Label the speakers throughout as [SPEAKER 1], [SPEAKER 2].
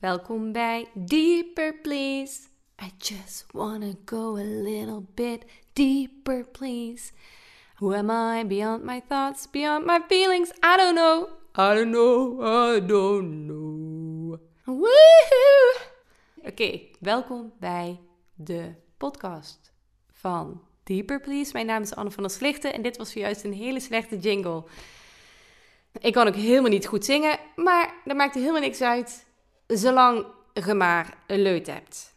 [SPEAKER 1] Welkom bij Deeper Please. I just wanna go a little bit deeper, please. Who am I beyond my thoughts, beyond my feelings? I don't know. I don't know. I don't know. Woohoo! Oké, welkom bij de podcast van Deeper Please. Mijn naam is Anne van der Slichten en dit was zojuist een hele slechte jingle. Ik kan ook helemaal niet goed zingen, maar dat maakt helemaal niks uit, zolang je maar een leut hebt.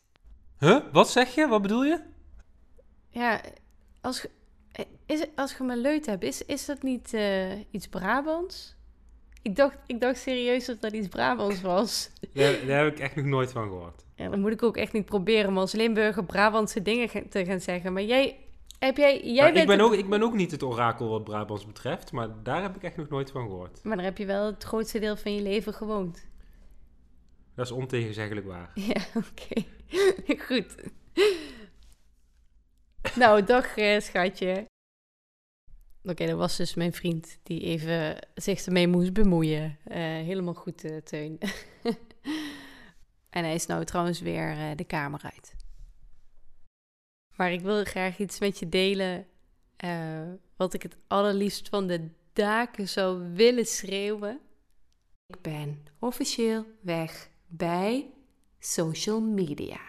[SPEAKER 2] Huh? Wat zeg je? Wat bedoel je?
[SPEAKER 1] Ja, als, je- is, als je maar leut hebt, is, is dat niet eh, iets Brabants? Ik dacht, ik dacht serieus dat dat iets Brabants was.
[SPEAKER 2] Daar, daar heb ik echt nog nooit van gehoord.
[SPEAKER 1] Ja, dan moet ik ook echt niet proberen om als Limburger Brabantse dingen te gaan zeggen. Maar jij, heb jij, jij
[SPEAKER 2] Maar
[SPEAKER 1] bent
[SPEAKER 2] ik, ben ook, ik ben ook niet het orakel wat Brabants betreft, maar daar heb ik echt nog nooit van gehoord.
[SPEAKER 1] Maar dan heb je wel het grootste deel van je leven gewoond.
[SPEAKER 2] Dat is ontegenzeggelijk waar.
[SPEAKER 1] Ja, oké. Goed. nou, dag eh, schatje. Oké, dat was dus mijn vriend die even zich ermee moest bemoeien. Eh, helemaal goed, eh, Teun. en hij is nou trouwens weer de kamer uit. Maar ik wil graag iets met je delen. wat ik het allerliefst van de daken zou willen schreeuwen. Ik ben officieel weg bij social media.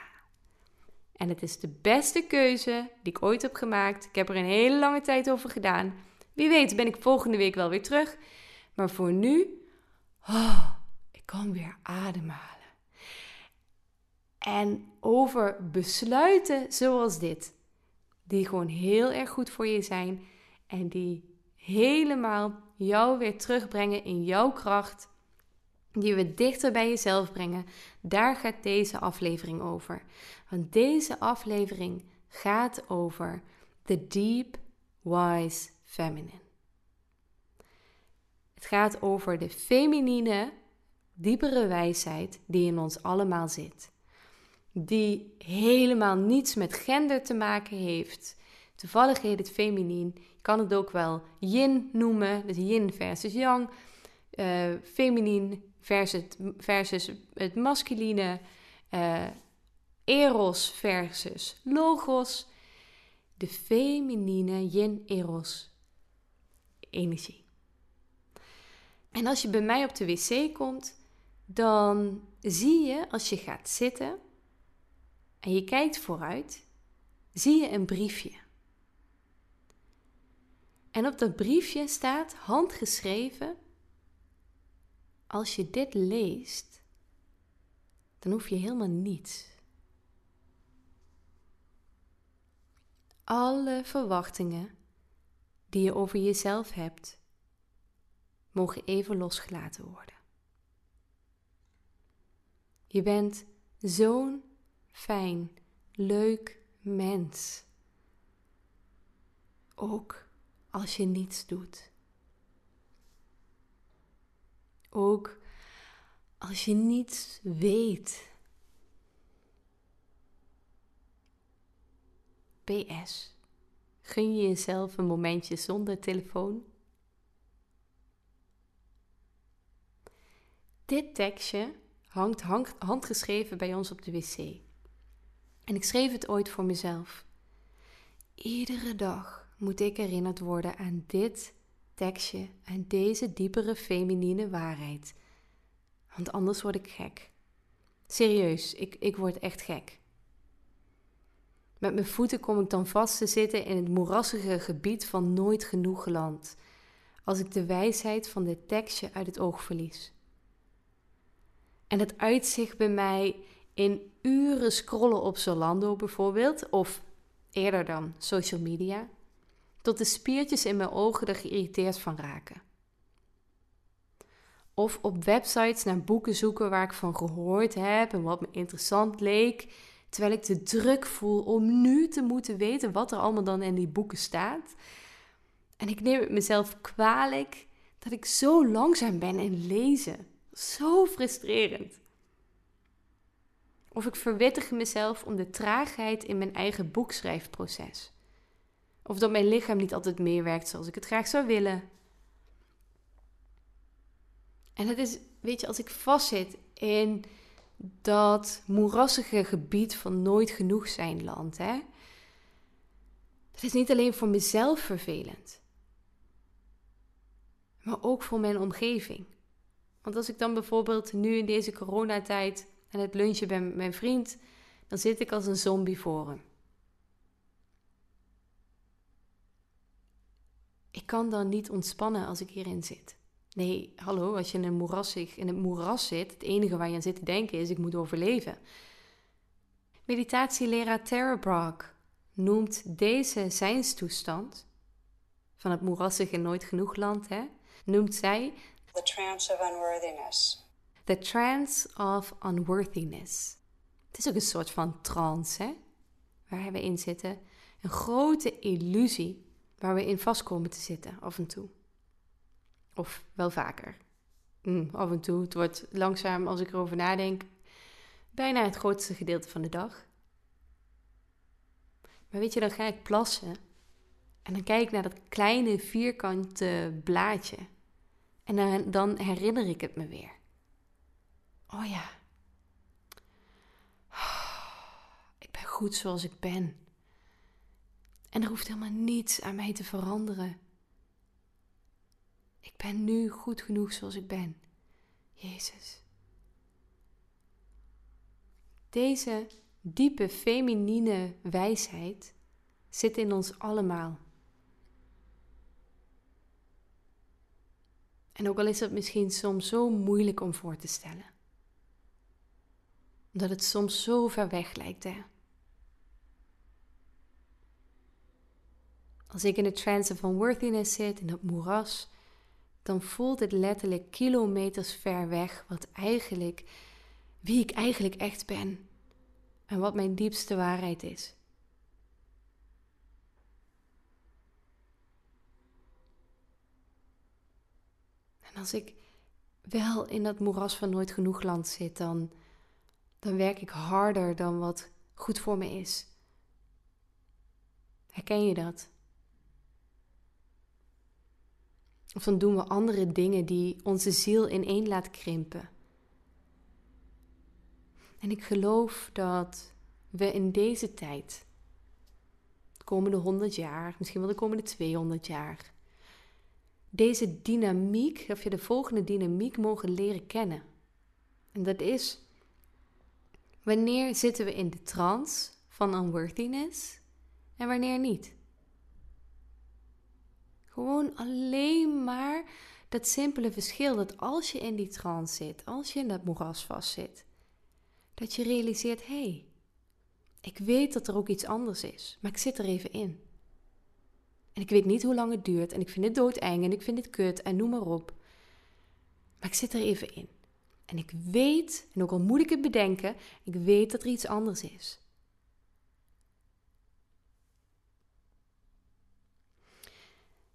[SPEAKER 1] En het is de beste keuze die ik ooit heb gemaakt. Ik heb er een hele lange tijd over gedaan. Wie weet ben ik volgende week wel weer terug. Maar voor nu, oh, ik kan weer ademhalen. En over besluiten zoals dit, die gewoon heel erg goed voor je zijn en die helemaal jou weer terugbrengen in jouw kracht, die we dichter bij jezelf brengen, daar gaat deze aflevering over. Want deze aflevering gaat over the deep, wise feminine. Het gaat over de feminine, diepere wijsheid die in ons allemaal zit. Die helemaal niets met gender te maken heeft. Toevallig heet het feminien. Je kan het ook wel yin noemen, dus yin versus yang. eh feminien versus, versus het masculine. eh, eros versus logos. De feminine yin-eros energie. En als je bij mij op de wc komt, dan zie je als je gaat zitten en je kijkt vooruit, zie je een briefje. En op dat briefje staat handgeschreven: Als je dit leest, dan hoef je helemaal niets. Alle verwachtingen die je over jezelf hebt, mogen even losgelaten worden. Je bent zo'n fijn, leuk mens. Ook als je niets doet. Ook als je niets weet. PS. Gun je jezelf een momentje zonder telefoon? Dit tekstje hangt hang- handgeschreven bij ons op de wc. En ik schreef het ooit voor mezelf. Iedere dag moet ik herinnerd worden aan dit tekstje, aan deze diepere feminine waarheid. Want anders word ik gek. Serieus, ik, ik word echt gek. Met mijn voeten kom ik dan vast te zitten in het moerassige gebied van nooit genoeg geland, als ik de wijsheid van dit tekstje uit het oog verlies. En het uitzicht bij mij in uren scrollen op Zalando bijvoorbeeld, of eerder dan social media, tot de spiertjes in mijn ogen er geïrriteerd van raken. Of op websites naar boeken zoeken waar ik van gehoord heb en wat me interessant leek, terwijl ik de druk voel om nu te moeten weten wat er allemaal dan in die boeken staat. En ik neem het mezelf kwalijk dat ik zo langzaam ben in lezen. Zo frustrerend. Of ik verwittig mezelf om de traagheid in mijn eigen boekschrijfproces. Of dat mijn lichaam niet altijd meewerkt zoals ik het graag zou willen. En het is, weet je, als ik vastzit in dat moerassige gebied van nooit genoeg zijn land. Hè? Dat is niet alleen voor mezelf vervelend, maar ook voor mijn omgeving. Want als ik dan bijvoorbeeld nu in deze coronatijd aan het lunchen ben met mijn vriend, dan zit ik als een zombie voor hem. Ik kan dan niet ontspannen als ik hierin zit. Nee, hallo, als je in een moerassig, in het moeras zit, het enige waar je aan zit te denken is: ik moet overleven. Meditatieleraar Tara Brach noemt deze zijnstoestand van het moerassige nooit genoeg land, hè, noemt zij
[SPEAKER 3] the trance of unworthiness.
[SPEAKER 1] The trance of unworthiness. Het is ook een soort van trance, hè? Waar we in zitten. Een grote illusie waar we in vast komen te zitten, af en toe. Of wel vaker. Mm, af en toe. Het wordt langzaam, als ik erover nadenk, bijna het grootste gedeelte van de dag. Maar weet je, dan ga ik plassen. En dan kijk ik naar dat kleine vierkante blaadje. En dan, dan herinner ik het me weer. Oh ja. Ik ben goed zoals ik ben. En er hoeft helemaal niets aan mij te veranderen. Ik ben nu goed genoeg zoals ik ben. Jezus. Deze diepe feminine wijsheid zit in ons allemaal. En ook al is het misschien soms zo moeilijk om voor te stellen. Omdat het soms zo ver weg lijkt, hè. Als ik in de trance van worthiness zit, in dat moeras, dan voelt het letterlijk kilometers ver weg wat eigenlijk, wie ik eigenlijk echt ben en wat mijn diepste waarheid is. En als ik wel in dat moeras van nooit genoeg land zit, dan, dan werk ik harder dan wat goed voor me is. Herken je dat? Of dan doen we andere dingen die onze ziel ineen laat krimpen. En ik geloof dat we in deze tijd, de komende 100 jaar, misschien wel de komende 200 jaar, deze dynamiek, of je de volgende dynamiek mogen leren kennen. En dat is, wanneer zitten we in de trance van unworthiness en wanneer niet? Gewoon alleen maar dat simpele verschil dat als je in die trance zit, als je in dat moeras vastzit, dat je realiseert: hé, hey, ik weet dat er ook iets anders is, maar ik zit er even in. En ik weet niet hoe lang het duurt en ik vind het doodeng en ik vind het kut en noem maar op. Maar ik zit er even in. En ik weet, en ook al moet ik het bedenken, ik weet dat er iets anders is.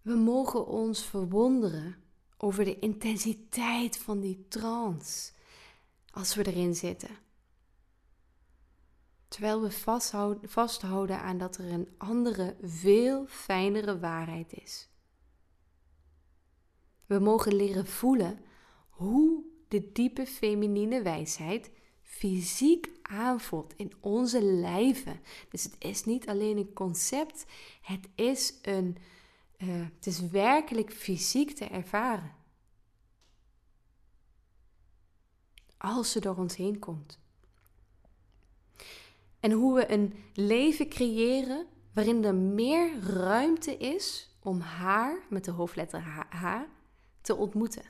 [SPEAKER 1] We mogen ons verwonderen over de intensiteit van die trance als we erin zitten. Terwijl we vasthouden, aan dat er een andere, veel fijnere waarheid is. We mogen leren voelen hoe de diepe feminine wijsheid fysiek aanvoelt in onze lijven. Dus het is niet alleen een concept, het is, een, uh, het is werkelijk fysiek te ervaren. Als ze door ons heen komt. En hoe we een leven creëren waarin er meer ruimte is om haar, met de hoofdletter H, te ontmoeten.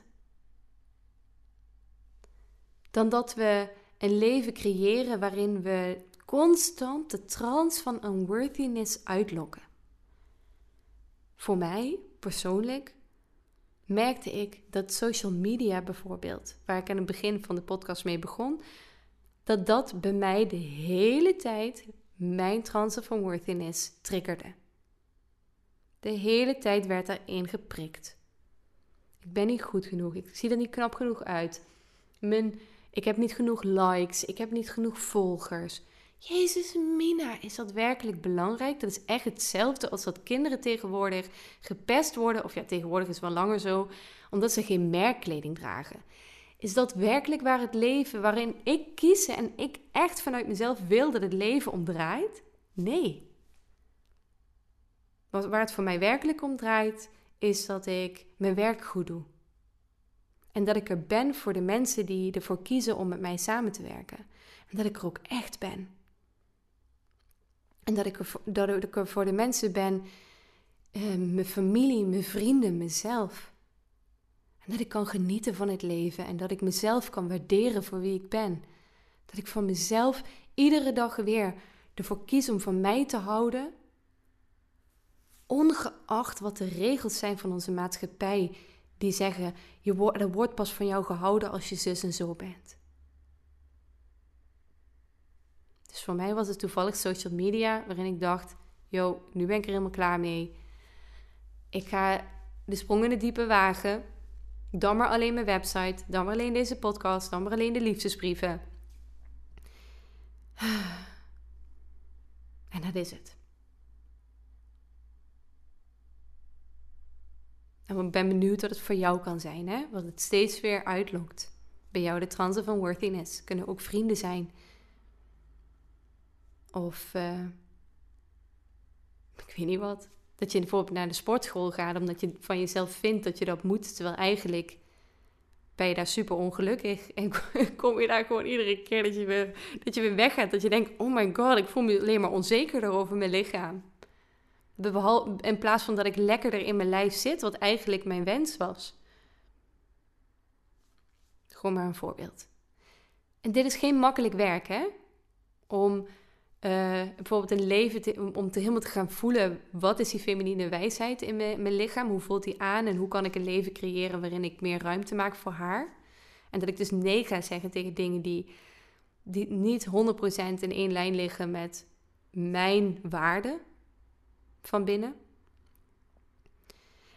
[SPEAKER 1] Dan dat we een leven creëren waarin we constant de trance van unworthiness uitlokken. Voor mij persoonlijk merkte ik dat social media bijvoorbeeld, waar ik aan het begin van de podcast mee begon, dat dat bij mij de hele tijd mijn trance van worthiness triggerde. De hele tijd werd daarin geprikt. Ik ben niet goed genoeg. Ik zie er niet knap genoeg uit. Mijn, ik heb niet genoeg likes. Ik heb niet genoeg volgers. Jezus, Mina, is dat werkelijk belangrijk? Dat is echt hetzelfde als dat kinderen tegenwoordig gepest worden. Of ja, tegenwoordig is het wel langer zo. Omdat ze geen merkkleding dragen. Is dat werkelijk waar het leven, waarin ik kies en ik echt vanuit mezelf wil dat het leven om draait? Nee. Waar het voor mij werkelijk om draait, is dat ik mijn werk goed doe. En dat ik er ben voor de mensen die ervoor kiezen om met mij samen te werken. En dat ik er ook echt ben. En dat ik er, dat ik er voor de mensen ben, eh, mijn familie, mijn vrienden, mezelf. En dat ik kan genieten van het leven en dat ik mezelf kan waarderen voor wie ik ben. Dat ik van mezelf iedere dag weer ervoor kies om van mij te houden, ongeacht wat de regels zijn van onze maatschappij, die zeggen: je wordt, er wordt pas van jou gehouden als je zus en zo bent. Dus voor mij was het toevallig social media, waarin ik dacht: yo, nu ben ik er helemaal klaar mee. Ik ga de sprong in de diepe wagen. Dan maar alleen mijn website, dan maar alleen deze podcast, dan maar alleen de liefdesbrieven. En dat is het. En ik ben benieuwd wat het voor jou kan zijn, hè? wat het steeds weer uitlokt. Bij jou de transen van worthiness kunnen ook vrienden zijn. Of uh, ik weet niet wat. Dat je bijvoorbeeld naar de sportschool gaat omdat je van jezelf vindt dat je dat moet, terwijl eigenlijk ben je daar super ongelukkig. En kom je daar gewoon iedere keer dat je weer, dat je weer weggaat, dat je denkt: oh my god, ik voel me alleen maar onzekerder over mijn lichaam. In plaats van dat ik lekkerder in mijn lijf zit, wat eigenlijk mijn wens was. Gewoon maar een voorbeeld. En dit is geen makkelijk werk, hè? Om uh, bijvoorbeeld een leven te, om te helemaal te gaan voelen wat is die feminine wijsheid in mijn, mijn lichaam, hoe voelt die aan en hoe kan ik een leven creëren waarin ik meer ruimte maak voor haar. En dat ik dus nee ga zeggen tegen dingen die, die niet 100% in één lijn liggen met mijn waarde van binnen.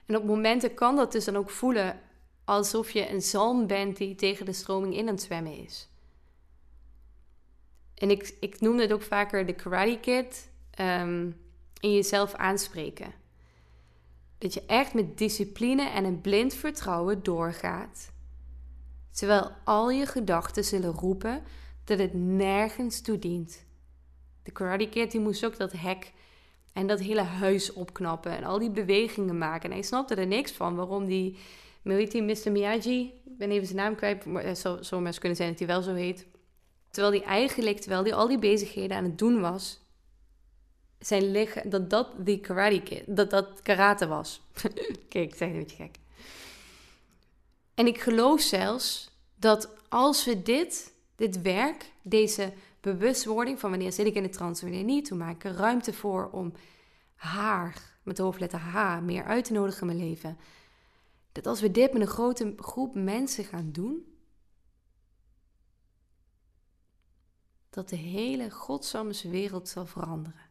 [SPEAKER 1] En op momenten kan dat dus dan ook voelen alsof je een zalm bent die tegen de stroming in aan het zwemmen is. En ik, ik noem het ook vaker de Karate Kid. Um, in jezelf aanspreken. Dat je echt met discipline en een blind vertrouwen doorgaat. Terwijl al je gedachten zullen roepen dat het nergens toe dient. De Karate Kid die moest ook dat hek en dat hele huis opknappen en al die bewegingen maken. En hij snapte er niks van waarom die, Mr. Miyagi, ik ben even zijn naam kwijt, maar het zou, zou mensen kunnen zijn dat hij wel zo heet Terwijl hij eigenlijk, terwijl hij al die bezigheden aan het doen was, zijn lichaam, dat dat die karate dat dat karate was. Kijk, ik zeg een beetje gek. En ik geloof zelfs dat als we dit, dit werk, deze bewustwording van wanneer zit ik in de trance, wanneer niet, hoe er ruimte voor om haar, met de hoofdletter H, meer uit te nodigen in mijn leven. Dat als we dit met een grote groep mensen gaan doen, dat de hele godsamme wereld zal veranderen.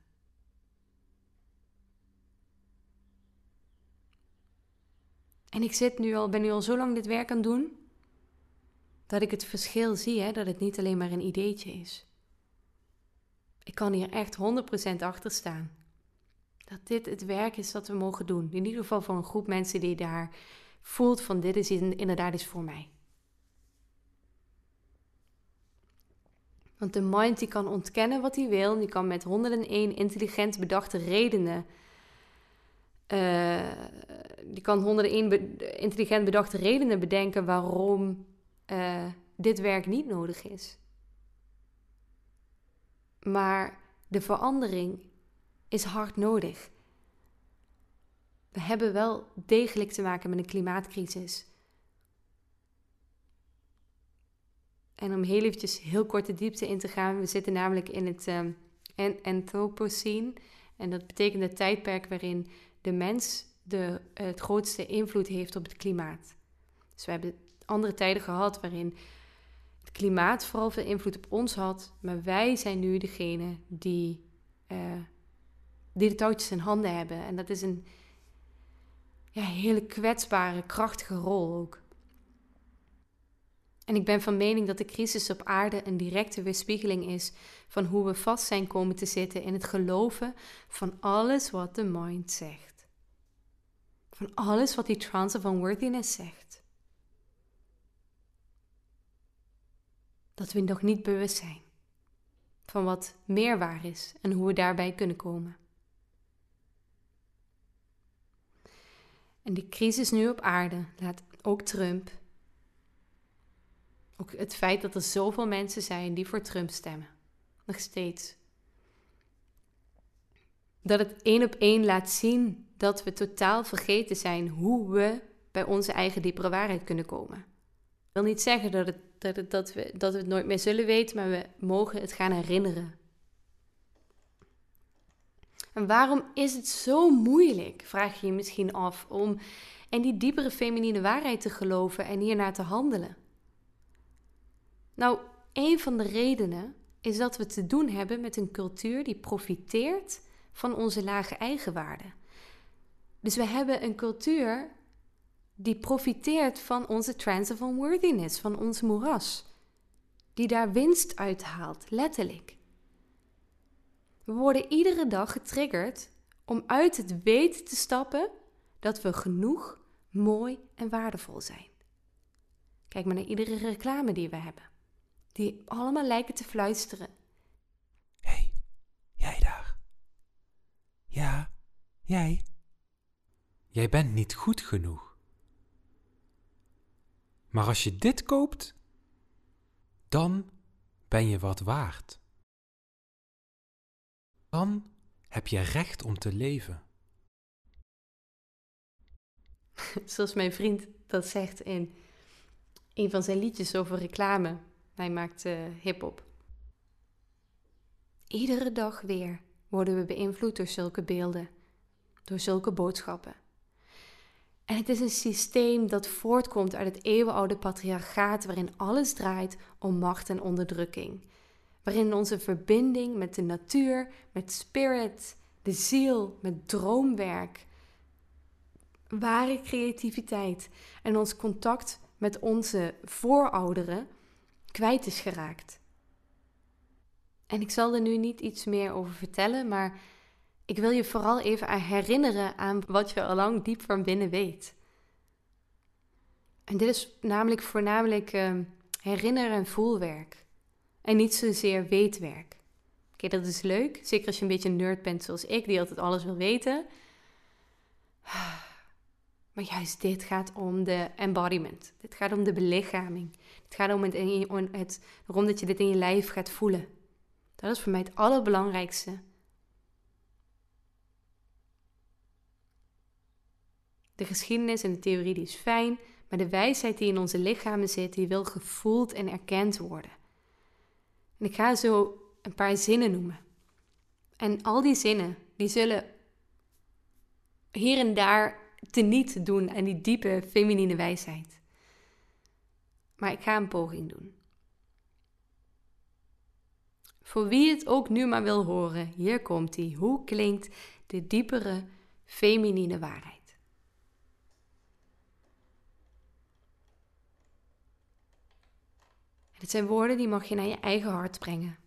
[SPEAKER 1] En ik zit nu al, ben nu al zo lang dit werk aan het doen, dat ik het verschil zie, hè, dat het niet alleen maar een ideetje is. Ik kan hier echt 100% achter staan. Dat dit het werk is dat we mogen doen. In ieder geval voor een groep mensen die daar voelt van dit is inderdaad iets voor mij. Want de mind die kan ontkennen wat hij wil. Die kan met 101 intelligent bedachte redenen. Uh, die kan 101 be intelligent bedachte redenen bedenken waarom uh, dit werk niet nodig is. Maar de verandering is hard nodig. We hebben wel degelijk te maken met een klimaatcrisis. En om heel eventjes heel kort de diepte in te gaan. We zitten namelijk in het um, Anthropocene. En dat betekent het tijdperk waarin de mens de, het grootste invloed heeft op het klimaat. Dus we hebben andere tijden gehad waarin het klimaat vooral veel invloed op ons had. Maar wij zijn nu degene die, uh, die de touwtjes in handen hebben. En dat is een ja, hele kwetsbare, krachtige rol ook. En ik ben van mening dat de crisis op aarde een directe weerspiegeling is van hoe we vast zijn komen te zitten in het geloven van alles wat de mind zegt. Van alles wat die trance of unworthiness zegt. Dat we nog niet bewust zijn van wat meer waar is en hoe we daarbij kunnen komen. En die crisis nu op aarde laat ook Trump, ook het feit dat er zoveel mensen zijn die voor Trump stemmen, nog steeds. Dat het één op één laat zien dat we totaal vergeten zijn hoe we bij onze eigen diepere waarheid kunnen komen. Ik wil niet zeggen dat, het, dat, we, dat we het nooit meer zullen weten, maar we mogen het gaan herinneren. En waarom is het zo moeilijk, vraag je je misschien af, om in die diepere feminine waarheid te geloven en hiernaar te handelen? Nou, een van de redenen is dat we te doen hebben met een cultuur die profiteert van onze lage eigenwaarde. Dus we hebben een cultuur die profiteert van onze trance of unworthiness, van ons moeras. Die daar winst uithaalt, letterlijk. We worden iedere dag getriggerd om uit het weten te stappen dat we genoeg, mooi en waardevol zijn. Kijk maar naar iedere reclame die we hebben, die allemaal lijken te fluisteren.
[SPEAKER 4] Hé, hey, jij daar. Ja, jij. Jij bent niet goed genoeg. Maar als je dit koopt, dan ben je wat waard. Dan heb je recht om te leven.
[SPEAKER 1] Zoals mijn vriend dat zegt in een van zijn liedjes over reclame. Hij maakt uh, hip-hop. Iedere dag weer worden we beïnvloed door zulke beelden, door zulke boodschappen. En het is een systeem dat voortkomt uit het eeuwenoude patriarchaat, waarin alles draait om macht en onderdrukking. Waarin onze verbinding met de natuur, met spirit, de ziel, met droomwerk, ware creativiteit en ons contact met onze voorouderen kwijt is geraakt. En ik zal er nu niet iets meer over vertellen, maar ik wil je vooral even herinneren aan wat je al lang diep van binnen weet. En dit is namelijk voornamelijk uh, en voelwerk. En niet zozeer weetwerk. Oké, dat is leuk. Zeker als je een beetje een nerd bent zoals ik, die altijd alles wil weten. Maar juist dit gaat om de embodiment. Dit gaat om de belichaming. Het gaat om het, het, erom dat je dit in je lijf gaat voelen. Dat is voor mij het allerbelangrijkste. De geschiedenis en de theorie die is fijn, maar de wijsheid die in onze lichamen zit, die wil gevoeld en erkend worden. En ik ga zo een paar zinnen noemen. En al die zinnen, die zullen hier en daar teniet doen aan die diepe feminine wijsheid. Maar ik ga een poging doen. Voor wie het ook nu maar wil horen, hier komt hij. Hoe klinkt de diepere feminine waarheid? Dit zijn woorden die mag je naar je eigen hart brengen.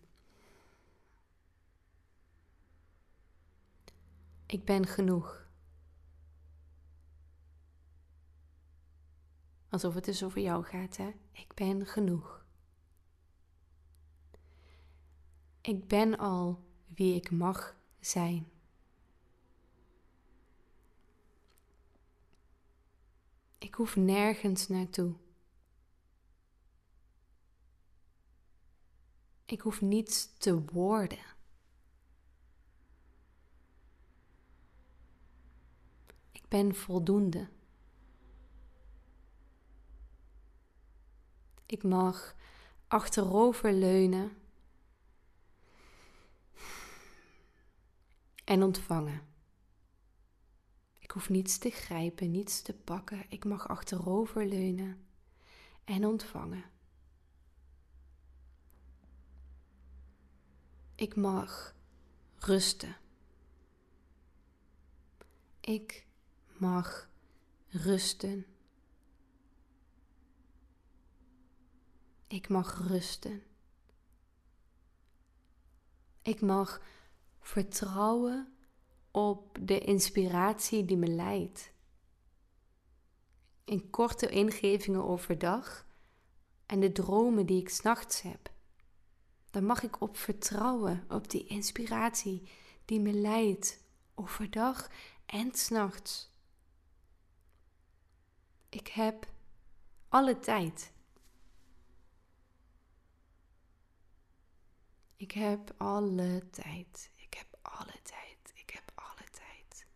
[SPEAKER 1] Ik ben genoeg. Alsof het dus over jou gaat, hè? Ik ben genoeg. Ik ben al wie ik mag zijn. Ik hoef nergens naartoe. Ik hoef niets te worden. Ik ben voldoende. Ik mag achteroverleunen en ontvangen. Ik hoef niets te grijpen, niets te pakken. Ik mag achteroverleunen en ontvangen. Ik mag rusten. Ik mag rusten. Ik mag rusten. Ik mag vertrouwen op de inspiratie die me leidt. In korte ingevingen overdag en de dromen die ik s'nachts heb. Dan mag ik op vertrouwen, op die inspiratie die me leidt overdag en s'nachts. Ik heb alle tijd. Ik heb alle tijd. Ik heb alle tijd. Ik heb alle tijd.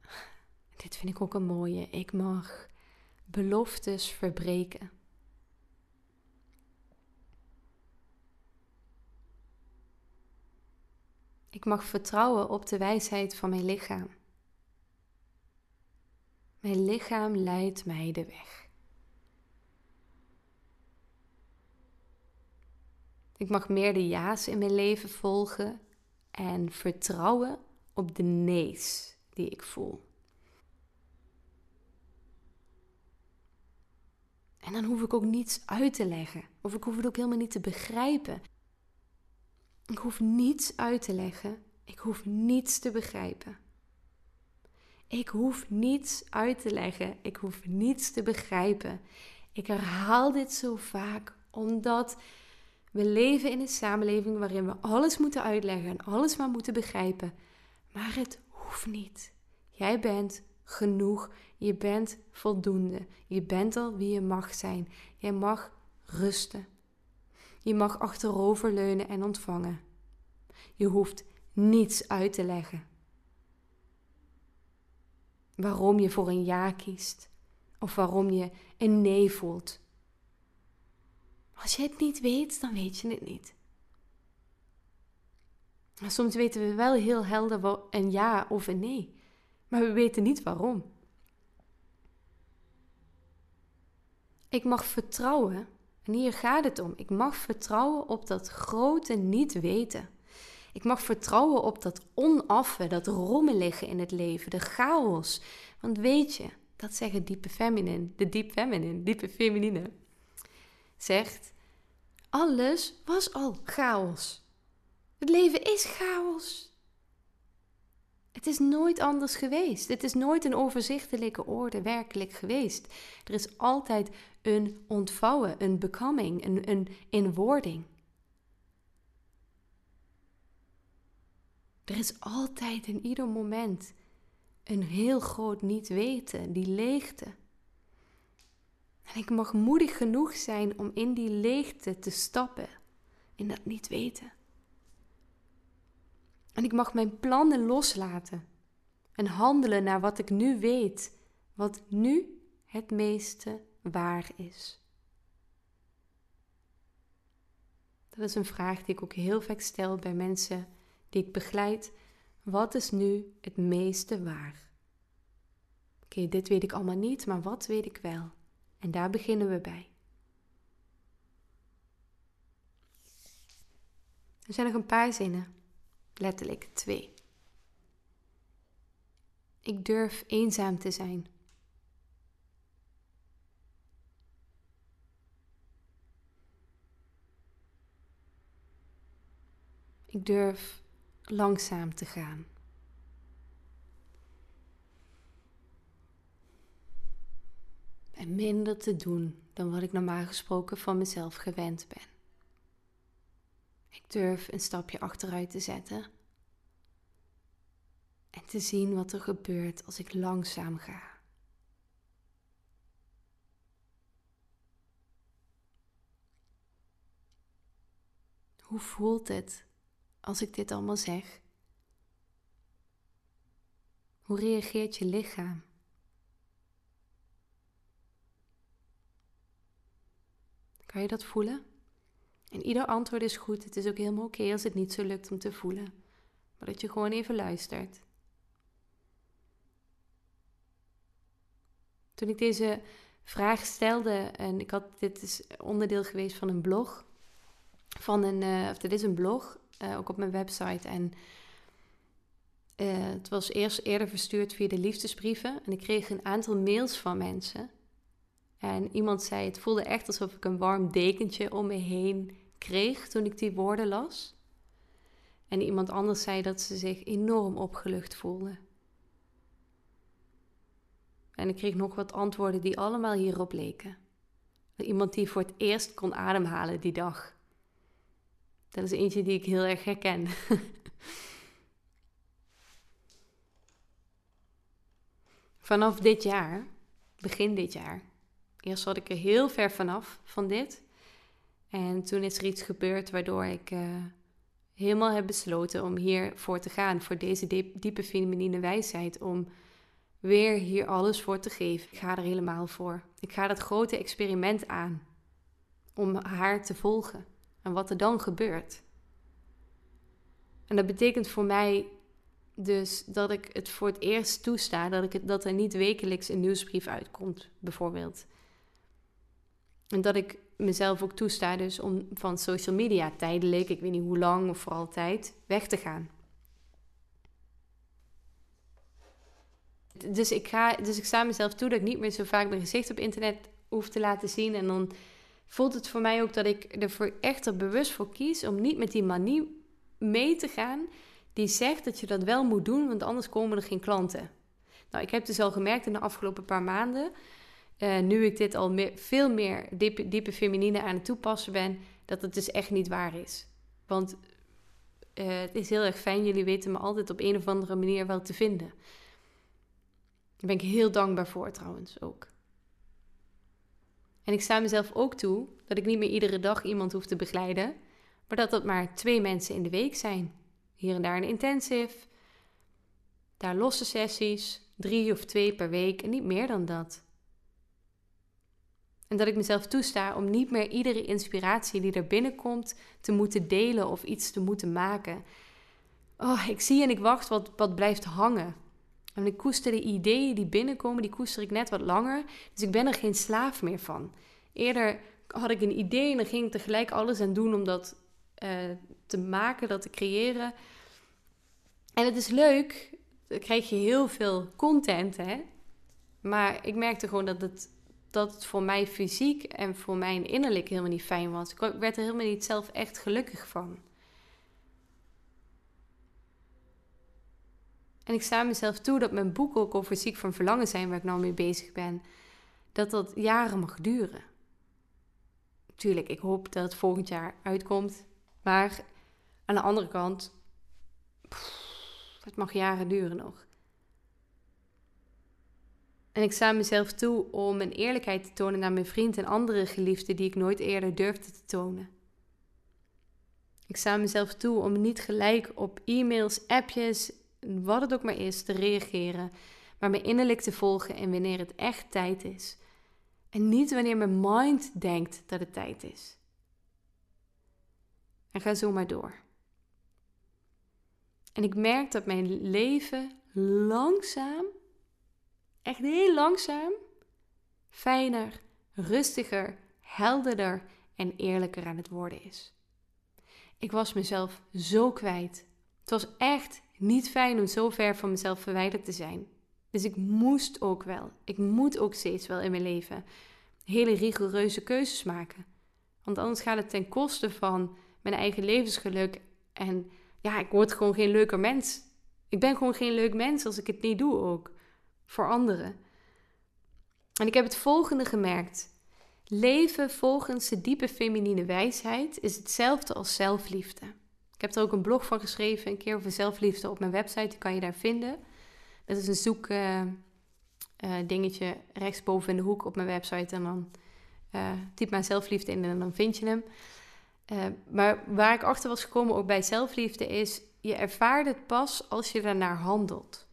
[SPEAKER 1] Dit vind ik ook een mooie. Ik mag beloftes verbreken. Ik mag vertrouwen op de wijsheid van mijn lichaam. Mijn lichaam leidt mij de weg. Ik mag meer de ja's in mijn leven volgen en vertrouwen op de nee's die ik voel. En dan hoef ik ook niets uit te leggen, of ik hoef het ook helemaal niet te begrijpen. Ik hoef niets uit te leggen, ik hoef niets te begrijpen. Ik hoef niets uit te leggen, ik hoef niets te begrijpen. Ik herhaal dit zo vaak omdat we leven in een samenleving waarin we alles moeten uitleggen en alles maar moeten begrijpen. Maar het hoeft niet. Jij bent genoeg. Je bent voldoende. Je bent al wie je mag zijn. Jij mag rusten. Je mag achteroverleunen en ontvangen. Je hoeft niets uit te leggen. Waarom je voor een ja kiest of waarom je een nee voelt. Als je het niet weet, dan weet je het niet. Soms weten we wel heel helder een ja of een nee, maar we weten niet waarom. Ik mag vertrouwen, en hier gaat het om. Ik mag vertrouwen op dat grote niet weten. Ik mag vertrouwen op dat onaffe, dat rommelige in het leven, de chaos. Want weet je, dat zeggen diepe feminine, de diep feminine, diepe feminine, zegt, alles was al chaos. Het leven is chaos. Het is nooit anders geweest. Het is nooit een overzichtelijke orde werkelijk geweest. Er is altijd een ontvouwen, een becoming, een, een inwording. Er is altijd in ieder moment een heel groot niet weten, die leegte. En ik mag moedig genoeg zijn om in die leegte te stappen, in dat niet weten. En ik mag mijn plannen loslaten en handelen naar wat ik nu weet, wat nu het meeste waar is. Dat is een vraag die ik ook heel vaak stel bij mensen die ik begeleid. Wat is nu het meeste waar? Oké, dit weet ik allemaal niet, maar wat weet ik wel? En daar beginnen we bij. Er zijn nog een paar zinnen, letterlijk twee. Ik durf eenzaam te zijn. Ik durf langzaam te gaan. En minder te doen dan wat ik normaal gesproken van mezelf gewend ben. Ik durf een stapje achteruit te zetten en te zien wat er gebeurt als ik langzaam ga. Hoe voelt het als ik dit allemaal zeg? Hoe reageert je lichaam? Kan je dat voelen? En ieder antwoord is goed. Het is ook helemaal oké als het niet zo lukt om te voelen. Maar dat je gewoon even luistert. Toen ik deze vraag stelde, en ik had, dit is onderdeel geweest van een blog, van een, uh, of dit is een blog, uh, ook op mijn website. En uh, het was eerst eerder verstuurd via de liefdesbrieven. En ik kreeg een aantal mails van mensen. En iemand zei: Het voelde echt alsof ik een warm dekentje om me heen kreeg toen ik die woorden las. En iemand anders zei dat ze zich enorm opgelucht voelde. En ik kreeg nog wat antwoorden die allemaal hierop leken. Iemand die voor het eerst kon ademhalen die dag. Dat is eentje die ik heel erg herken. Vanaf dit jaar, begin dit jaar, eerst zat ik er heel ver vanaf van dit. En toen is er iets gebeurd waardoor ik uh, helemaal heb besloten om hiervoor te gaan, voor deze diepe feminine wijsheid, om weer hier alles voor te geven. Ik ga er helemaal voor. Ik ga dat grote experiment aan om haar te volgen en wat er dan gebeurt. En dat betekent voor mij dus dat ik het voor het eerst toesta dat, ik het, dat er niet wekelijks een nieuwsbrief uitkomt, bijvoorbeeld. En dat ik mezelf ook toesta dus om van social media tijdelijk, ik weet niet hoe lang of voor altijd, weg te gaan. Dus ik, ga, dus ik sta mezelf toe dat ik niet meer zo vaak mijn gezicht op internet hoef te laten zien. En dan voelt het voor mij ook dat ik er echt er bewust voor kies om niet met die manie mee te gaan die zegt dat je dat wel moet doen, want anders komen er geen klanten. Nou, ik heb dus al gemerkt in de afgelopen paar maanden, uh, nu ik dit al veel meer diepe, diepe feminine aan het toepassen ben, dat het dus echt niet waar is. Want uh, het is heel erg fijn, jullie weten me altijd op een of andere manier wel te vinden. Daar ben ik heel dankbaar voor trouwens ook. En ik sta mezelf ook toe dat ik niet meer iedere dag iemand hoef te begeleiden, maar dat dat maar twee mensen in de week zijn. Hier en daar een intensive, daar losse sessies, drie of twee per week en niet meer dan dat. En dat ik mezelf toesta om niet meer iedere inspiratie die er binnenkomt te moeten delen of iets te moeten maken. Oh, ik zie en ik wacht wat, wat blijft hangen. En ik koester de ideeën die binnenkomen, die koester ik net wat langer. Dus ik ben er geen slaaf meer van. Eerder had ik een idee en dan ging ik tegelijk alles aan doen om dat uh, te maken, dat te creëren. En het is leuk, dan krijg je heel veel content, hè. Maar ik merkte gewoon dat het, dat het voor mij fysiek en voor mij innerlijk helemaal niet fijn was. Ik werd er helemaal niet zelf echt gelukkig van. En ik sta mezelf toe dat mijn boek ook over ziek van verlangen zijn, waar ik nou mee bezig ben, dat dat jaren mag duren. Tuurlijk, ik hoop dat het volgend jaar uitkomt. Maar aan de andere kant, het mag jaren duren nog. En ik sta mezelf toe om een eerlijkheid te tonen naar mijn vriend en andere geliefden die ik nooit eerder durfde te tonen. Ik sta mezelf toe om niet gelijk op e-mails, appjes wat het ook maar is, te reageren, maar me innerlijk te volgen en wanneer het echt tijd is. En niet wanneer mijn mind denkt dat het tijd is. En ga zo maar door. En ik merk dat mijn leven langzaam, echt heel langzaam, fijner, rustiger, helderder en eerlijker aan het worden is. Ik was mezelf zo kwijt. Het was echt niet fijn om zo ver van mezelf verwijderd te zijn. Dus ik moest ook wel, ik moet ook steeds wel in mijn leven hele rigoureuze keuzes maken. Want anders gaat het ten koste van mijn eigen levensgeluk. En ja, ik word gewoon geen leuker mens. Ik ben gewoon geen leuk mens als ik het niet doe ook. Voor anderen. En ik heb het volgende gemerkt. Leven volgens de diepe feminine wijsheid is hetzelfde als zelfliefde. Ik heb er ook een blog van geschreven, een keer over zelfliefde op mijn website. Die kan je daar vinden. Dat is een zoek uh, uh, dingetje rechtsboven in de hoek op mijn website. En dan uh, typ maar zelfliefde in en dan vind je hem. maar waar ik achter was gekomen ook bij zelfliefde is... je ervaart het pas als je daarnaar handelt.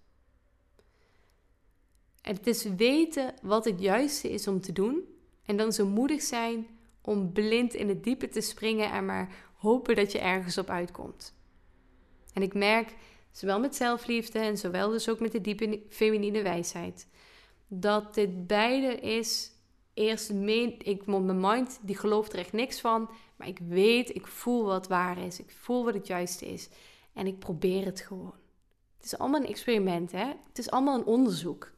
[SPEAKER 1] Het is weten wat het juiste is om te doen. En dan zo moedig zijn om blind in het diepe te springen en maar hopen dat je ergens op uitkomt. En ik merk, zowel met zelfliefde en zowel dus ook met de diepe feminine wijsheid, dat dit beide is. Eerst meen ik, mijn mind die gelooft er echt niks van, maar ik weet, ik voel wat waar is, ik voel wat het juiste is en ik probeer het gewoon. Het is allemaal een experiment, hè? Het is allemaal een onderzoek.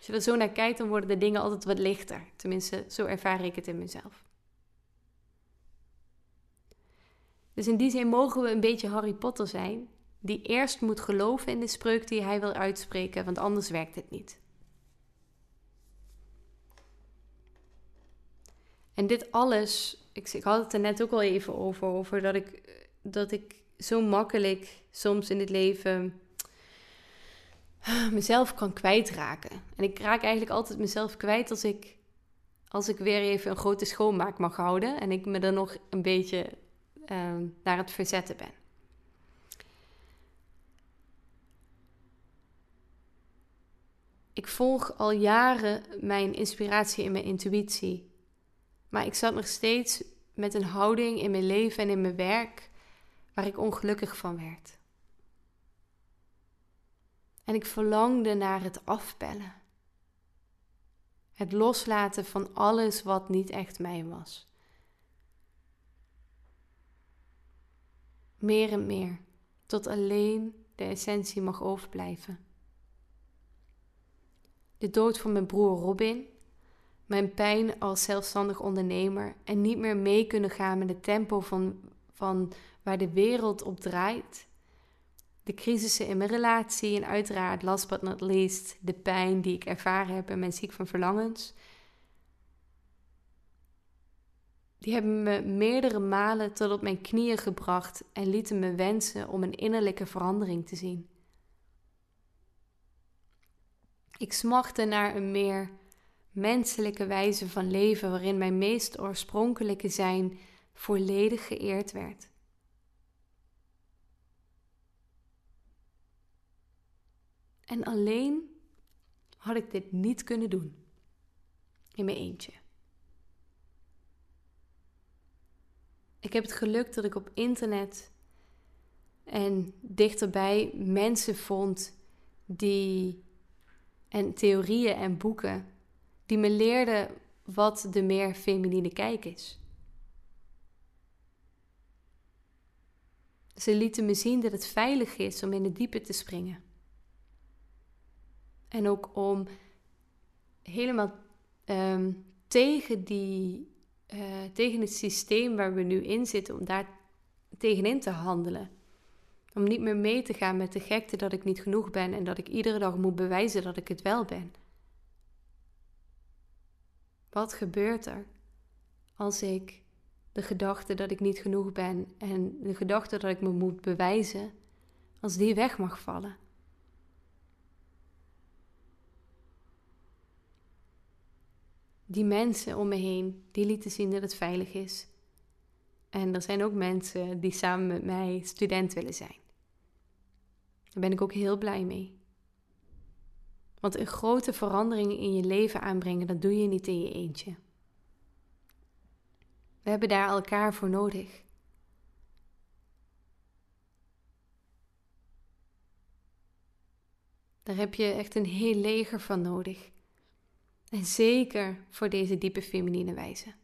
[SPEAKER 1] Als je er zo naar kijkt, dan worden de dingen altijd wat lichter. Tenminste, zo ervaar ik het in mezelf. Dus in die zin mogen we een beetje Harry Potter zijn, die eerst moet geloven in de spreuk die hij wil uitspreken, want anders werkt het niet. En dit alles, ik, ik had het er net ook al even over, over dat ik, dat ik zo makkelijk soms in het leven mezelf kan kwijtraken. En ik raak eigenlijk altijd mezelf kwijt als ik, als ik weer even een grote schoonmaak mag houden en ik me er nog een beetje uh, naar het verzetten ben. Ik volg al jaren mijn inspiratie en mijn intuïtie. Maar ik zat nog steeds met een houding in mijn leven en in mijn werk waar ik ongelukkig van werd. En ik verlangde naar het afbellen. Het loslaten van alles wat niet echt mij was. Meer en meer, tot alleen de essentie mag overblijven. De dood van mijn broer Robin, mijn pijn als zelfstandig ondernemer en niet meer mee kunnen gaan met het tempo van, van waar de wereld op draait. De crisissen in mijn relatie en uiteraard, last but not least, de pijn die ik ervaren heb en mijn ziek van verlangens. Die hebben me meerdere malen tot op mijn knieën gebracht en lieten me wensen om een innerlijke verandering te zien. Ik smachtte naar een meer menselijke wijze van leven waarin mijn meest oorspronkelijke zijn volledig geëerd werd. En alleen had ik dit niet kunnen doen in mijn eentje. Ik heb het geluk dat ik op internet en dichterbij mensen vond die en theorieën en boeken die me leerden wat de meer feminine kijk is. Ze lieten me zien dat het veilig is om in de diepe te springen. En ook om helemaal ehm, tegen, die, uh, tegen het systeem waar we nu in zitten, om daar tegenin te handelen. Om niet meer mee te gaan met de gekte dat ik niet genoeg ben en dat ik iedere dag moet bewijzen dat ik het wel ben. Wat gebeurt er als ik de gedachte dat ik niet genoeg ben en de gedachte dat ik me moet bewijzen, als die weg mag vallen? Die mensen om me heen, die lieten zien dat het veilig is. En er zijn ook mensen die samen met mij student willen zijn. Daar ben ik ook heel blij mee. Want een grote verandering in je leven aanbrengen, dat doe je niet in je eentje. We hebben daar elkaar voor nodig. Daar heb je echt een heel leger van nodig. En zeker voor deze diepe feminine wijze.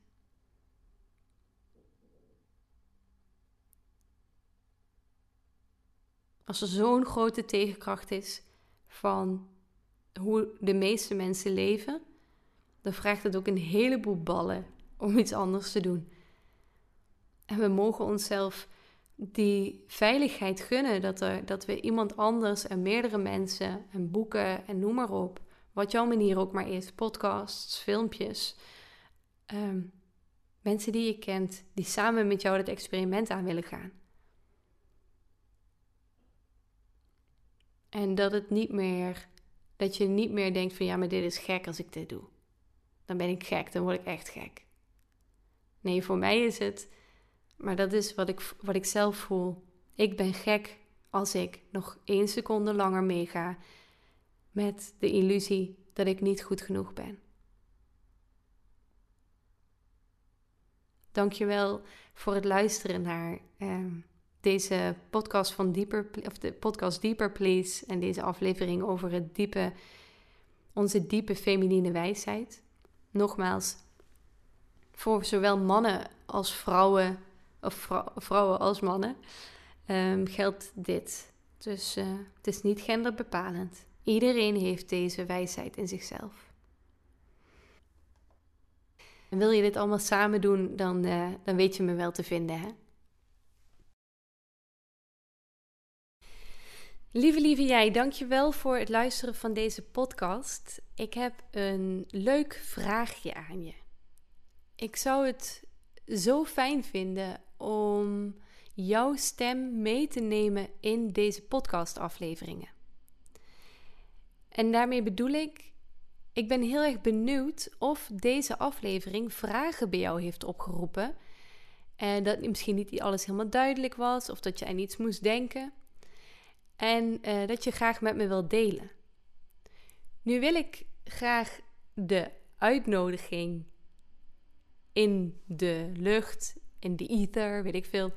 [SPEAKER 1] Als er zo'n grote tegenkracht is van hoe de meeste mensen leven, dan vraagt het ook een heleboel ballen om iets anders te doen. En we mogen onszelf die veiligheid gunnen dat, er, dat we iemand anders en meerdere mensen en boeken en noem maar op, wat jouw manier ook maar is, podcasts, filmpjes, ehm, mensen die je kent, die samen met jou dat experiment aan willen gaan. En dat het niet meer, dat je niet meer denkt van ja, maar dit is gek als ik dit doe. Dan ben ik gek, dan word ik echt gek. Nee, voor mij is het, maar dat is wat ik, wat ik zelf voel. Ik ben gek als ik nog één seconde langer meega met de illusie dat ik niet goed genoeg ben. Dankjewel voor het luisteren naar. Uh, deze podcast van Dieper, of de podcast Dieper Please en deze aflevering over het diepe, onze diepe feminine wijsheid. Nogmaals, voor zowel mannen als vrouwen, of vrouwen als mannen, um, geldt dit. Dus uh, het is niet genderbepalend. Iedereen heeft deze wijsheid in zichzelf. En wil je dit allemaal samen doen, dan, uh, dan weet je me wel te vinden. Hè? Lieve, lieve jij, dankjewel voor het luisteren van deze podcast. Ik heb een leuk vraagje aan je. ik zou het zo fijn vinden om jouw stem mee te nemen in deze podcastafleveringen. En daarmee bedoel ik, ik ben heel erg benieuwd of deze aflevering vragen bij jou heeft opgeroepen. En dat misschien niet alles helemaal duidelijk was, of dat je aan iets moest denken. En uh, dat je graag met me wilt delen. Nu wil ik graag de uitnodiging in de lucht, in de ether, weet ik veel.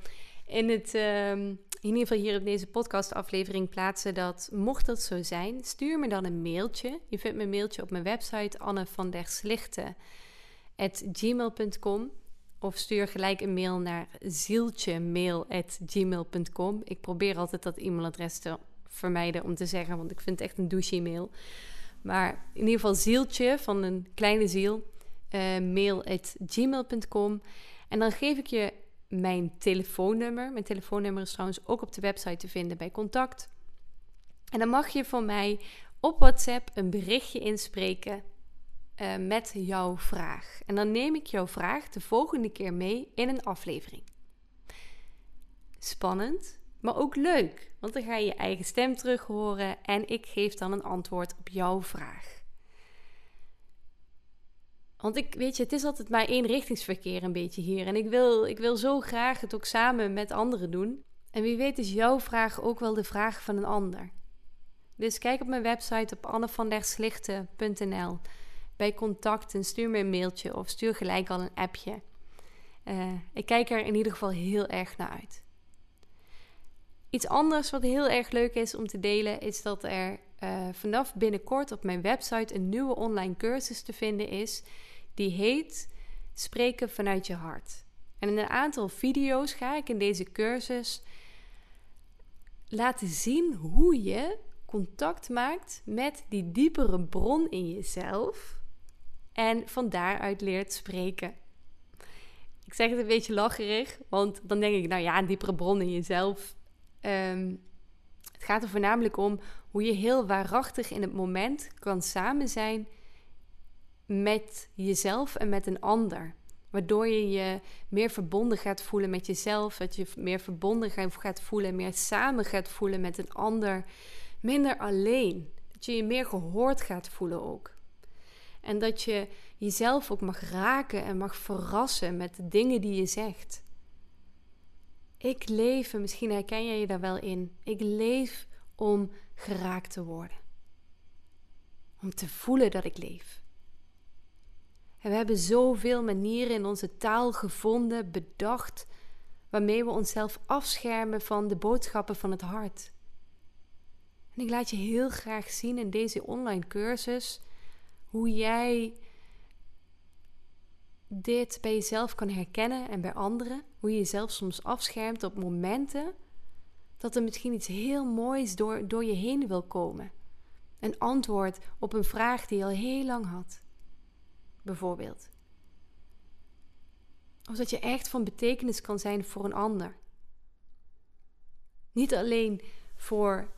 [SPEAKER 1] In, het, um, in ieder geval hier in deze podcastaflevering plaatsen dat, mocht dat zo zijn, stuur me dan een mailtje. Je vindt mijn mailtje op mijn website annevanderslichten.gmail.com of stuur gelijk een mail naar zieltjemail.gmail.com. Ik probeer altijd dat e-mailadres te vermijden om te zeggen, want ik vind het echt een douche mail. Maar in ieder geval zieltje van een kleine ziel uh, mail at gmail.com. En dan geef ik je mijn telefoonnummer. Mijn telefoonnummer is trouwens ook op de website te vinden bij contact. En dan mag je van mij op WhatsApp een berichtje inspreken uh, met jouw vraag. En dan neem ik jouw vraag de volgende keer mee in een aflevering. Spannend, maar ook leuk, want dan ga je je eigen stem terug horen en ik geef dan een antwoord op jouw vraag. Want ik weet je, het is altijd maar één richtingsverkeer een beetje hier. En ik wil, ik wil zo graag het ook samen met anderen doen. En wie weet is jouw vraag ook wel de vraag van een ander. Dus kijk op mijn website op annevanderslichten.nl bij contact en stuur me een mailtje of stuur gelijk al een appje. Uh, ik kijk er in ieder geval heel erg naar uit. Iets anders wat heel erg leuk is om te delen is dat er uh, vanaf binnenkort op mijn website een nieuwe online cursus te vinden is die heet Spreken vanuit je hart. En in een aantal video's ga ik in deze cursus laten zien hoe je contact maakt met die diepere bron in jezelf en van daaruit leert spreken. Ik zeg het een beetje lacherig, want dan denk ik, nou ja, een diepere bron in jezelf. Ehm, het gaat er voornamelijk om hoe je heel waarachtig in het moment kan samen zijn met jezelf en met een ander. Waardoor je je meer verbonden gaat voelen met jezelf. Dat je meer verbonden gaat voelen, meer samen gaat voelen met een ander. Minder alleen. Dat je je meer gehoord gaat voelen ook. En dat je jezelf ook mag raken en mag verrassen met de dingen die je zegt. Ik leef, en misschien herken jij je daar wel in. Ik leef om geraakt te worden. Om te voelen dat ik leef. En we hebben zoveel manieren in onze taal gevonden, bedacht, waarmee we onszelf afschermen van de boodschappen van het hart. En ik laat je heel graag zien in deze online cursus hoe jij dit bij jezelf kan herkennen en bij anderen. Hoe je jezelf soms afschermt op momenten dat er misschien iets heel moois door, door je heen wil komen. Een antwoord op een vraag die je al heel lang had bijvoorbeeld. Of dat je echt van betekenis kan zijn voor een ander. Niet alleen voor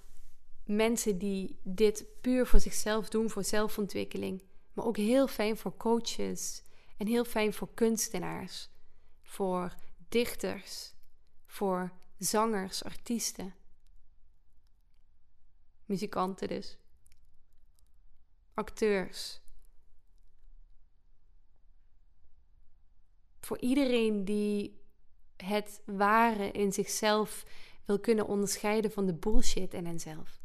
[SPEAKER 1] mensen die dit puur voor zichzelf doen, voor zelfontwikkeling, maar ook heel fijn voor coaches en heel fijn voor kunstenaars, voor dichters, voor zangers, artiesten, muzikanten dus, acteurs, voor iedereen die het ware in zichzelf wil kunnen onderscheiden van de bullshit in henzelf.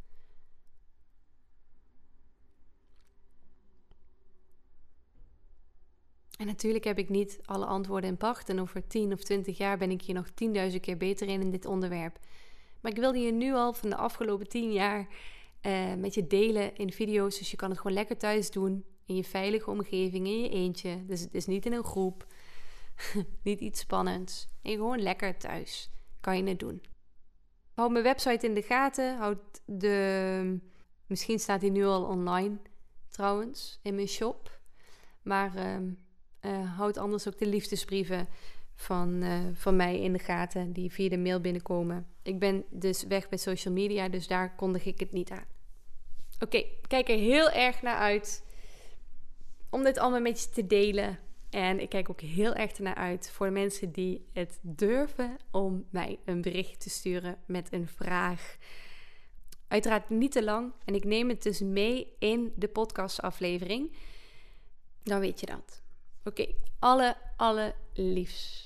[SPEAKER 1] En natuurlijk heb ik niet alle antwoorden in pacht. En over 10 of 20 jaar ben ik hier nog 10.000 keer beter in in dit onderwerp. Maar ik wilde je nu al van de afgelopen 10 jaar uh, met je delen in video's. Dus je kan het gewoon lekker thuis doen. In je veilige omgeving, in je eentje. Dus het is niet in een groep. niet iets spannends. En gewoon lekker thuis kan je het doen. Houd mijn website in de gaten. Houd de. Misschien staat die nu al online trouwens in mijn shop. Maar uh, houd anders ook de liefdesbrieven van, uh, van mij in de gaten die via de mail binnenkomen. Ik ben dus weg bij social media, dus daar kondig ik het niet aan. Oké, kijk er heel erg naar uit om dit allemaal met je te delen En ik kijk ook heel erg ernaar uit voor de mensen die het durven om mij een bericht te sturen met een vraag. Uiteraard niet te lang. En ik neem het dus mee in de podcastaflevering. Dan weet je dat. Oké, alle, alle liefs.